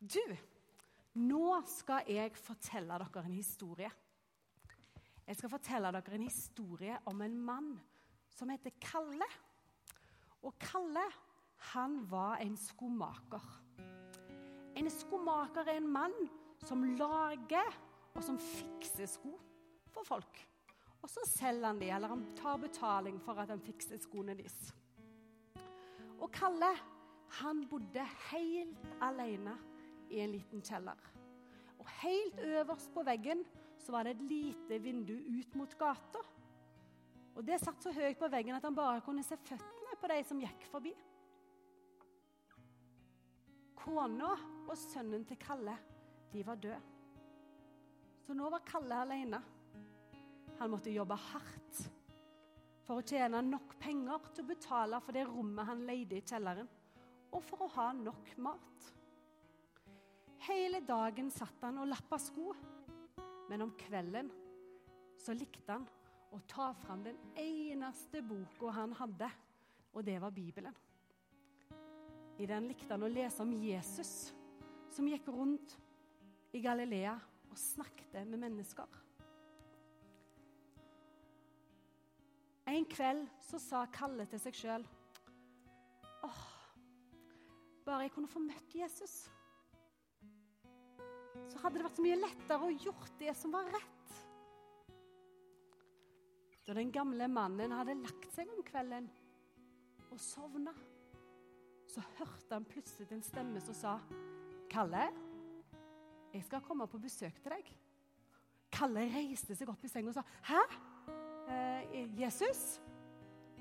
Du, nå skal jeg fortelle dere en historie. Jeg skal fortelle dere en historie om en mann som heter Kalle. Og Kalle, han var en skomaker. En skomaker er en mann som lager og som fikser sko for folk. Og så selger han de, eller han tar betaling for at han fikser skoene deres. Og Kalle, han bodde helt alene i en liten kjeller. Og helt øverst på veggen så var det et lite vindu ut mot gata. Og det satt så høyt på veggen at han bare kunne se føttene på de som gikk forbi. Kona og sønnen til Kalle, de var døde. Så nå var Kalle alene. Han måtte jobbe hardt for å tjene nok penger til å betale for det rommet han leide i kjelleren, og for å ha nok mat. Hele dagen satt han og lappa sko. Men om kvelden så likte han å ta fram den eneste boka han hadde, og det var Bibelen. I den likte han å lese om Jesus, som gikk rundt i Galilea og snakket med mennesker. En kveld så sa Kalle til seg sjøl Åh, bare jeg kunne få møtt Jesus så hadde det vært så mye lettere å gjort det som var rett. Da den gamle mannen hadde lagt seg om kvelden og sovna, så hørte han plutselig en stemme som sa, 'Kalle, jeg skal komme på besøk til deg.' Kalle reiste seg opp i senga og sa, 'Hæ? Eh, Jesus?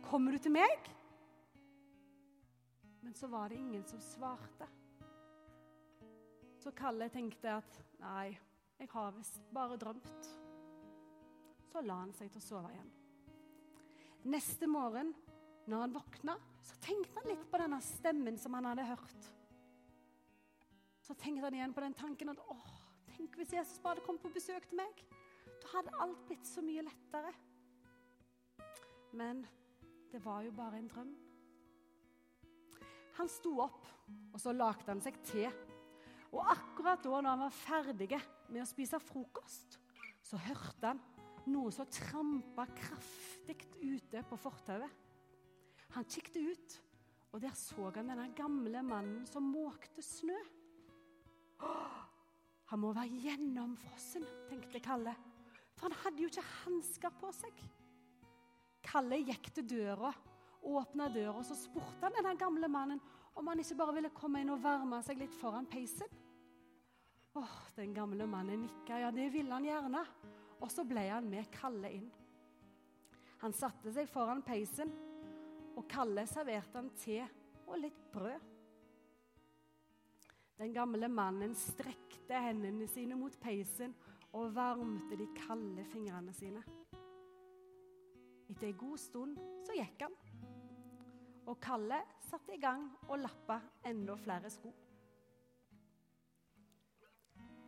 Kommer du til meg?' Men så var det ingen som svarte. Så Kalle tenkte at nei, jeg har visst bare drømt. Så la han seg til å sove igjen. Neste morgen, når han våkna, så tenkte han litt på denne stemmen som han hadde hørt. Så tenkte han igjen på den tanken at åh, tenk hvis Jesus bare kommet på besøk til meg. Da hadde alt blitt så mye lettere. Men det var jo bare en drøm. Han sto opp, og så lagde han seg te og akkurat da når han var ferdig med å spise frokost, så hørte han noe som trampa kraftig ute på fortauet. Han kikket ut, og der så han denne gamle mannen som måkte snø. Han må være gjennomfrossen, tenkte Kalle, for han hadde jo ikke hansker på seg. Kalle gikk til døra, åpna døra, og så spurte han denne gamle mannen om han ikke bare ville komme inn og varme seg litt foran peisen. Åh, Den gamle mannen nikka. Ja, det ville han gjerne. Og så ble han med Kalle inn. Han satte seg foran peisen, og Kalle serverte han te og litt brød. Den gamle mannen strekte hendene sine mot peisen og varmte de kalde fingrene sine. Etter en god stund så gikk han og Kalle satte i gang og lappa enda flere sko.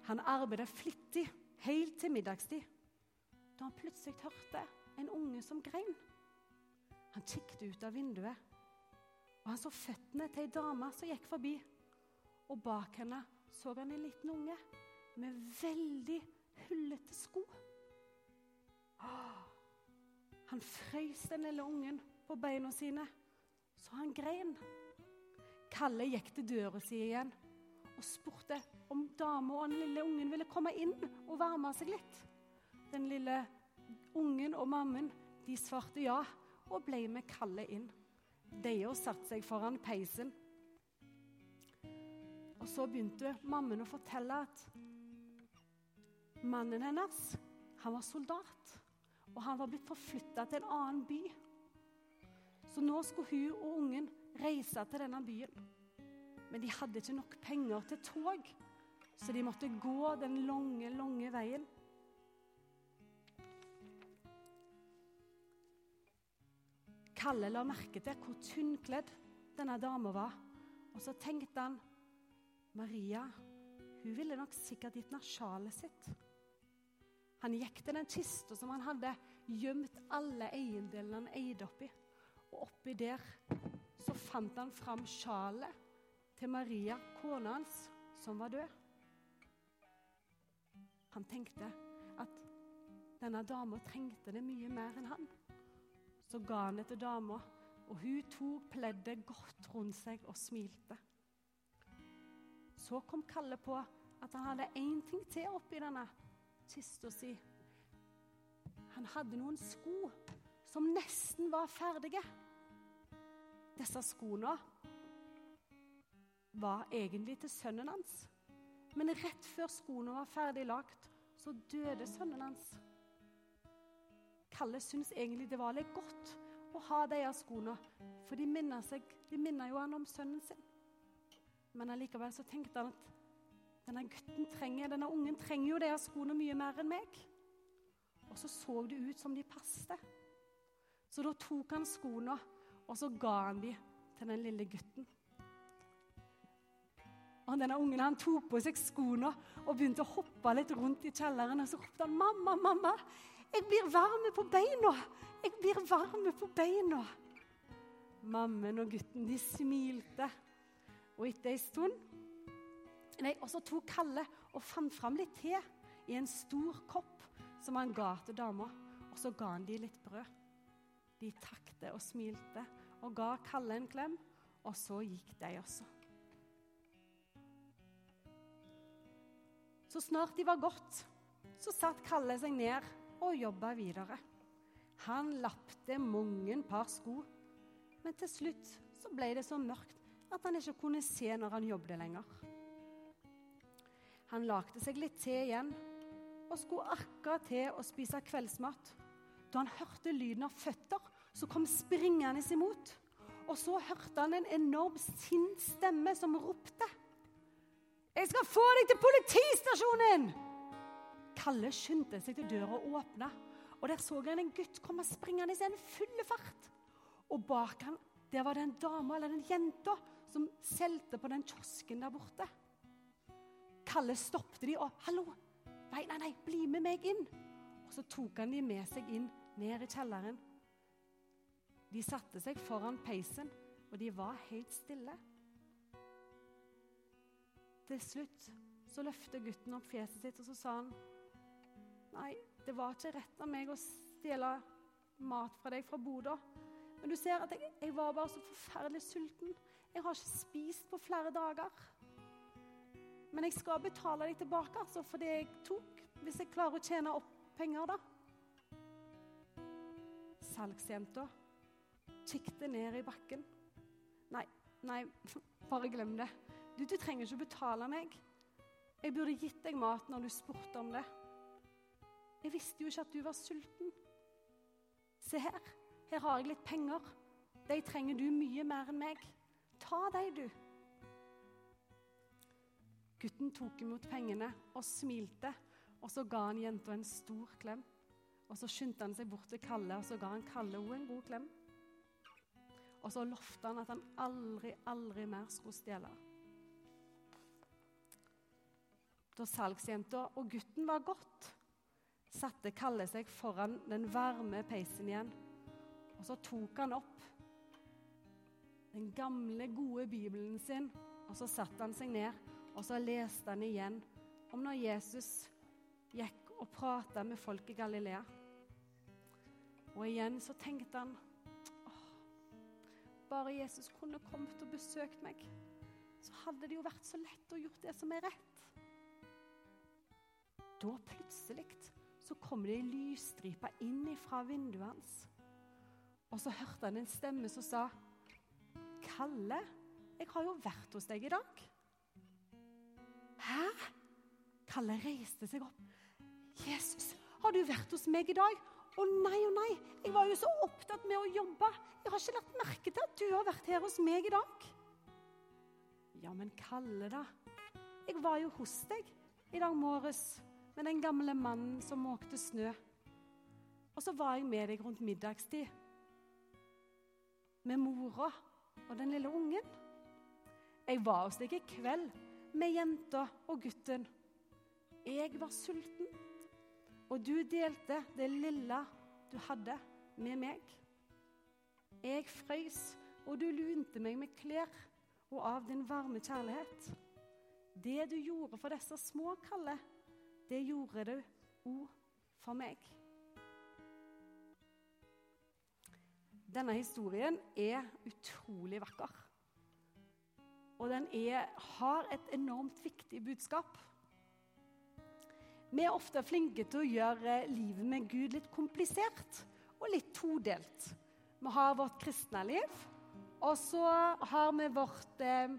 Han arbeidet flittig helt til middagstid, da han plutselig hørte en unge som grein. Han kikket ut av vinduet, og han så føttene til ei dame som gikk forbi. Og bak henne så han en liten unge med veldig hullete sko. Han frøys den lille ungen på beina sine så han grein. Kalle gikk til døra si igjen og spurte om dama og den lille ungen ville komme inn og varme seg litt. Den lille ungen og mammen de svarte ja og ble med Kalle inn. De satte seg foran peisen. Og så begynte mammen å fortelle at mannen hennes han var soldat. Og han var blitt forflytta til en annen by. Så nå skulle hun og ungen reise til denne byen. Men de hadde ikke nok penger til tog, så de måtte gå den lange, lange veien. Kalle la merke til hvor tynnkledd denne dama var. Og så tenkte han Maria, hun ville nok sikkert gitt ned sjalet sitt. Han gikk til den kista som han hadde gjemt alle eiendelene han eide oppi. Og oppi der så fant han fram sjalet til Maria, kona hans, som var død. Han tenkte at denne dama trengte det mye mer enn han. Så ga han det til dama, og hun tok pleddet godt rundt seg og smilte. Så kom Kalle på at han hadde én ting til oppi denne kista si. Han hadde noen sko som nesten var ferdige. Disse skoene var egentlig til sønnen hans. Men rett før skoene var ferdig lagt, så døde sønnen hans. Kalle syns egentlig det var litt godt å ha de skoene, for de minner, seg, de minner jo han om sønnen sin. Men allikevel så tenkte han at denne gutten trenger, denne ungen trenger jo de skoene mye mer enn meg. Og så så det ut som de passte. Så da tok han skoene, og så ga han dem til den lille gutten. Og denne ungen han tok på seg skoene og begynte å hoppe litt rundt i kjelleren. Og så ropte han, 'Mamma, mamma, jeg blir varm på beina! Jeg blir varm på beina!' Mammen og gutten de smilte. Og etter ei stund nei, Og så tok Kalle og fant fram litt te i en stor kopp som han ga til dama. Og så ga han de litt brød. De takte og smilte og ga Kalle en klem, og så gikk de også. Så snart de var gått, så satt Kalle seg ned og jobba videre. Han lapte mange par sko, men til slutt så ble det så mørkt at han ikke kunne se når han jobbet lenger. Han lagde seg litt te igjen og skulle akkurat til å spise kveldsmat da han hørte lyden av føtter så kom springende imot. Og så hørte han en enorm sint stemme som ropte. 'Jeg skal få deg til politistasjonen!' Kalle skyndte seg til døra og åpna. Og Der så han en gutt komme springende i en full fart. Og bak han, der var det en dame eller en jente som solgte på den kiosken der borte. Kalle stoppet de og 'Hallo! Nei, nei, nei, bli med meg inn!' Og Så tok han de med seg inn ned i kjelleren. De satte seg foran peisen, og de var helt stille. Til slutt så løftet gutten opp fjeset sitt, og så sa han Nei, det var ikke rett av meg å stjele mat fra deg fra boda. Men du ser at jeg, jeg, var bare så forferdelig sulten. Jeg har ikke spist på flere dager. Men jeg skal betale deg tilbake altså, for det jeg tok, hvis jeg klarer å tjene opp penger, da. Salgsjenta kikket ned i bakken. Nei, nei, bare glem det. Du, du trenger ikke betale meg. Jeg burde gitt deg mat når du spurte om det. Jeg visste jo ikke at du var sulten. Se her, her har jeg litt penger. De trenger du mye mer enn meg. Ta dem, du. Gutten tok imot pengene og smilte, og så ga han jenta en stor klem. Og Så skyndte han seg bort til Kalle og så ga han Kalle en god klem. Og så lovte han at han aldri, aldri mer skulle stjele. Da salgsjenta og gutten var gått, satte Kalle seg foran den varme peisen igjen. Og så tok han opp den gamle, gode bibelen sin, og så satte han seg ned, og så leste han igjen om når Jesus gikk og prata med folk i Galilea. Og igjen så tenkte han åh, bare Jesus kunne kommet og besøkt meg, så hadde det jo vært så lett å gjort det som er rett. Da plutselig så kom det ei lysstripe inn fra vinduet hans. Og så hørte han en stemme som sa, 'Kalle, jeg har jo vært hos deg i dag.' 'Hæ?' Kalle reiste seg opp. 'Jesus, har du vært hos meg i dag?' 'Å nei, å nei, jeg var jo så opptatt med å jobbe.' 'Jeg har ikke lagt merke til at du har vært her hos meg i dag.' 'Ja, men Kalle, da. Jeg var jo hos deg i dag morges.' med den gamle mannen som måkte snø. Og så var jeg med deg rundt middagstid. Med mora og den lille ungen. Jeg var hos deg i kveld med jenta og gutten. Jeg var sulten, og du delte det lille du hadde, med meg. Jeg frøys, og du lunte meg med klær og av din varme kjærlighet. Det du gjorde for disse små, Kalle, det gjorde du òg for meg. Denne historien er utrolig vakker. Og den er, har et enormt viktig budskap. Vi er ofte flinke til å gjøre livet med Gud litt komplisert og litt todelt. Vi har vårt kristne liv, og så har vi vårt eh,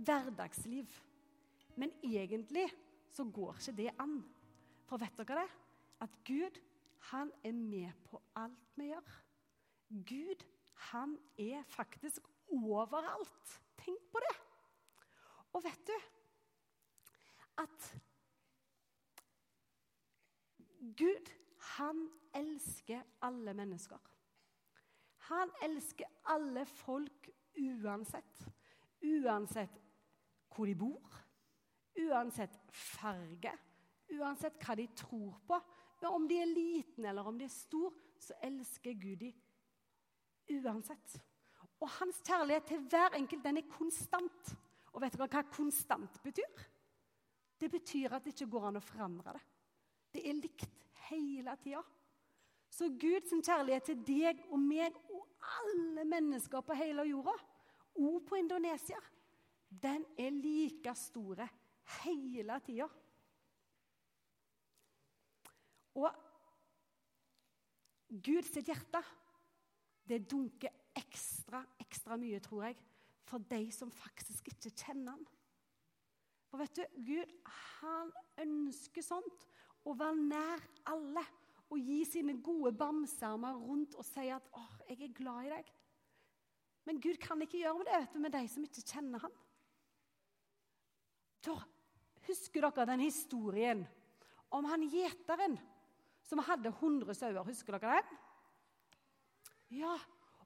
hverdagsliv. Men egentlig så går ikke det an. For vet dere det? At Gud, han er med på alt vi gjør. Gud, han er faktisk overalt. Tenk på det. Og vet du at Gud, han elsker alle mennesker. Han elsker alle folk uansett. Uansett hvor de bor, uansett farge, Uansett hva de tror på, om de er liten eller om de er stor, så elsker Gud de uansett. Og hans kjærlighet til hver enkelt den er konstant. Og vet dere hva konstant betyr? Det betyr at det ikke går an å forandre det. Det er likt hele tida. Så Guds kjærlighet til deg og meg og alle mennesker på hele jorda, og på Indonesia, den er like store hele tida. Og Guds hjerte, det dunker ekstra, ekstra mye, tror jeg, for de som faktisk ikke kjenner han. For vet du, Gud han ønsker sånt å være nær alle og gi sine gode bamsearmer rundt og si at 'Å, jeg er glad i deg'. Men Gud kan ikke gjøre det vet du, med de som ikke kjenner ham. Da husker dere den historien om han gjeteren som hadde 100 sauer. Husker dere det? Ja.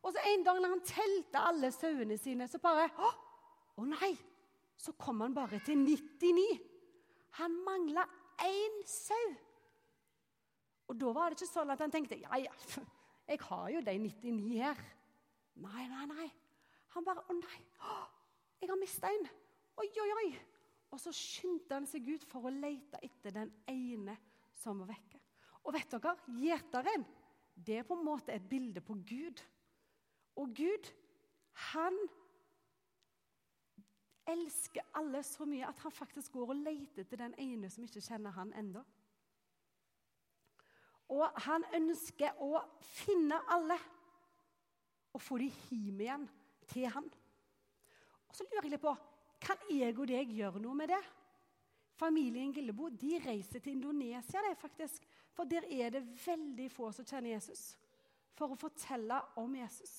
Og så En dag når han telte alle sauene sine, så bare Å, å nei! Så kom han bare til 99. Han mangla én sau. Og da var det ikke sånn at han tenkte ja, ja, jeg har jo de 99 her. Nei, nei, nei. Han bare Å nei, jeg har mista en. Oi, oi, oi. Og så skyndte han seg ut for å lete etter den ene som var vekke. Og vet dere, gjeteren det er på en måte et bilde på Gud. Og Gud, han elsker alle så mye at han faktisk går og leter etter den ene som ikke kjenner han ennå. Og han ønsker å finne alle og få de hjem igjen til han. Og så lurer jeg litt på kan jeg og deg gjøre noe med det? Familien Gillebo de reiser til Indonesia det faktisk, for der er det veldig få som kjenner Jesus, for å fortelle om Jesus.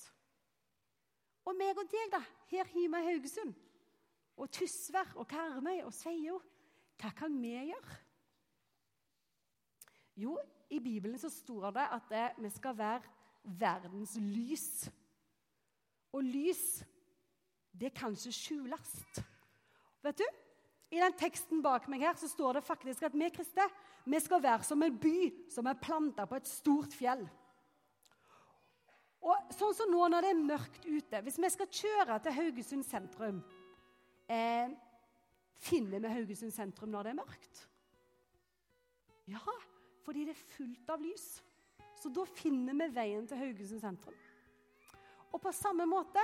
Og meg og deg, da, her hjemme i Haugesund, og Tysvær og Karmøy og Sveio, hva kan vi gjøre? Jo, i Bibelen så står det at det, vi skal være verdens lys. Og lys, det kan ikke skjules. Vet du, i den teksten bak meg her så står det faktisk at vi kristne vi skal være som en by som er planta på et stort fjell. Og sånn som nå når det er mørkt ute Hvis vi skal kjøre til Haugesund sentrum eh, Finner vi Haugesund sentrum når det er mørkt? Ja, fordi det er fullt av lys. Så da finner vi veien til Haugesund sentrum. Og på samme måte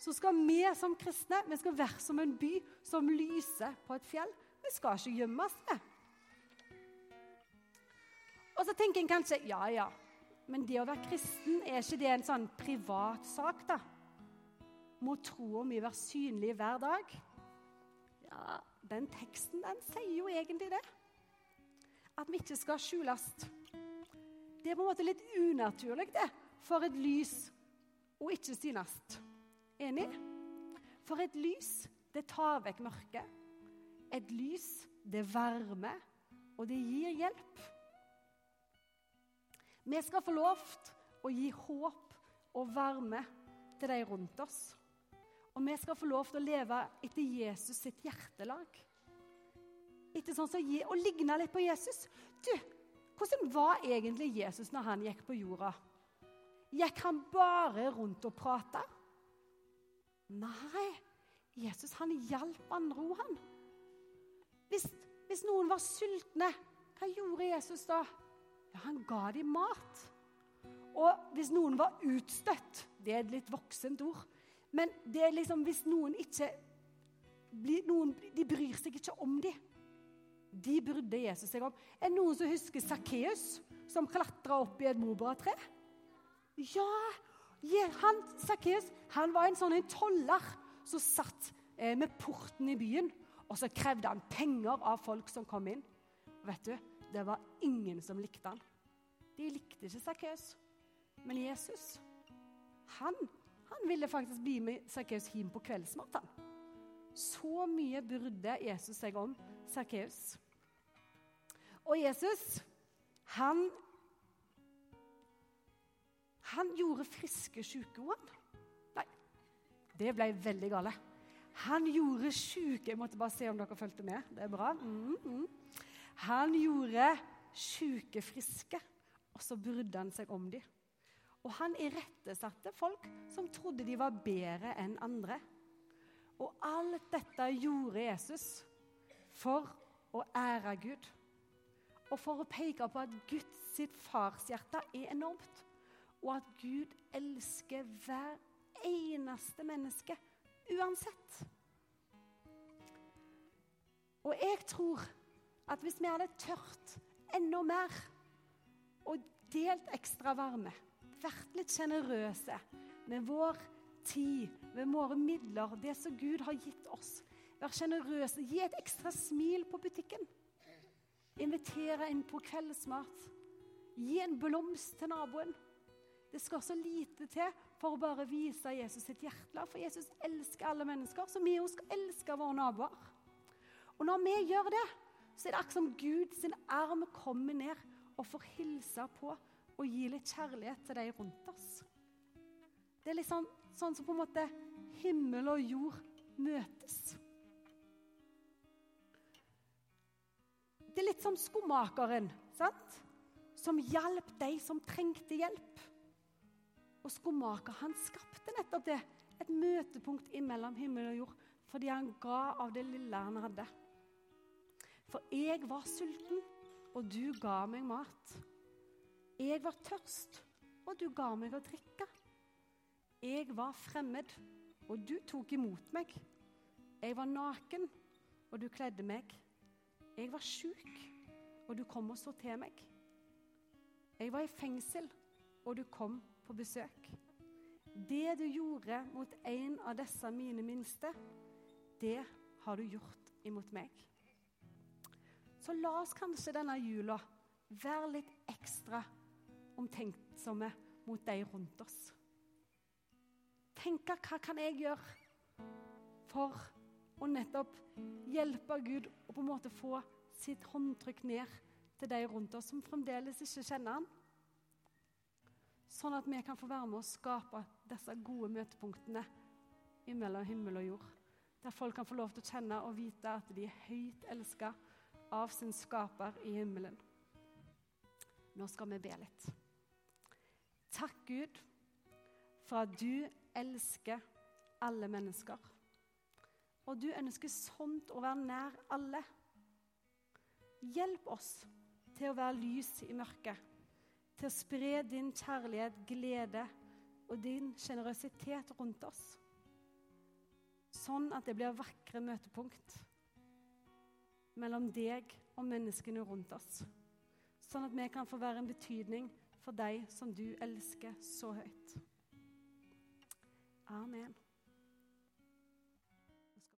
så skal vi som kristne vi skal være som en by som lyser på et fjell. Vi skal ikke gjemme oss med. Og så tenker en kanskje ja, ja, men det å være kristen, er ikke det en sånn privat sak, da? Må troa mi være synlig hver dag? Ja, den teksten den sier jo egentlig det. At vi ikke skal skjules. Det er på en måte litt unaturlig det, for et lys å ikke synes. Enig? For et lys, det tar vekk mørket. Et lys, det varmer, og det gir hjelp. Vi skal få lov til å gi håp og varme til de rundt oss. Og vi skal få lov til å leve etter Jesus sitt hjertelag. Etter sånn som Å ligne litt på Jesus. Du, hvordan var egentlig Jesus når han gikk på jorda? Gikk han bare rundt og prata? Nei, Jesus han hjalp andre òg, han. Hvis noen var sultne, hva gjorde Jesus da? Ja, Han ga dem mat. Og hvis noen var utstøtt Det er et litt voksent ord. Men det er liksom hvis noen ikke noen, De bryr seg ikke om dem. De brydde Jesus seg om. Er det noen som husker Sakkeus, som klatra opp i et morbærtre? Ja! Han, Sakkeus han var en sånn toller som satt eh, med porten i byen. Og så krevde han penger av folk som kom inn. Vet du, Det var ingen som likte han. De likte ikke Sakkeus. Men Jesus, han, han ville faktisk bli med Sakkeus hjem på kveldsmat. Så mye brydde Jesus seg om Sakkeus. Og Jesus, han Han gjorde friske syke, Nei, det ble veldig gale. Han gjorde syke Jeg måtte bare se om dere fulgte med. Det er bra. Mm, mm. Han gjorde syke friske, og så brydde han seg om dem. Og han irettesatte folk som trodde de var bedre enn andre. Og alt dette gjorde Jesus for å ære Gud og for å peke på at Guds sitt farshjerte er enormt, og at Gud elsker hver eneste menneske uansett. Og jeg tror at hvis vi hadde tørt enda mer og delt ekstra varme, vært litt sjenerøse med vår tid, med våre midler, det som Gud har gitt oss Vær sjenerøse, gi et ekstra smil på butikken. Invitere inn på kveldsmat. Gi en blomst til naboen. Det skal så lite til for å bare vise Jesus sitt hjertelag. For Jesus elsker alle mennesker, så vi også skal elske våre naboer. Og når vi gjør det, så er det akkurat som Gud sin arm kommer ned og får hilse på og gi litt kjærlighet til de rundt oss. Det er liksom sånn som på en måte himmel og jord møtes. Det er litt som skomakeren, sant? som hjalp de som trengte hjelp. Og skomaker han skapte nettopp det. Et møtepunkt mellom himmel og jord. Fordi han ga av det lille han hadde. For jeg var sulten, og du ga meg mat. Jeg var tørst, og du ga meg å drikke. Jeg var fremmed, og du tok imot meg. Jeg var naken, og du kledde meg. Jeg var sjuk, og du kom og så til meg. Jeg var i fengsel, og du kom på besøk. Det du gjorde mot en av disse mine minste, det har du gjort imot meg. Så la oss kanskje denne jula være litt ekstra omtenksomme mot de rundt oss. Tenke hva kan jeg gjøre for å nettopp hjelpe Gud og på en måte få sitt håndtrykk ned til de rundt oss som fremdeles ikke kjenner han. Sånn at vi kan få være med å skape disse gode møtepunktene mellom himmel og jord. Der folk kan få lov til å kjenne og vite at de er høyt elska av sin skaper i himmelen. Nå skal vi be litt. Takk, Gud, for at du elsker alle mennesker. Og du ønsker sånt å være nær alle. Hjelp oss til å være lys i mørket, til å spre din kjærlighet, glede og din sjenerøsitet rundt oss. Sånn at det blir vakre møtepunkt mellom deg og menneskene rundt oss. Sånn at vi kan få være en betydning for deg som du elsker så høyt. Amen.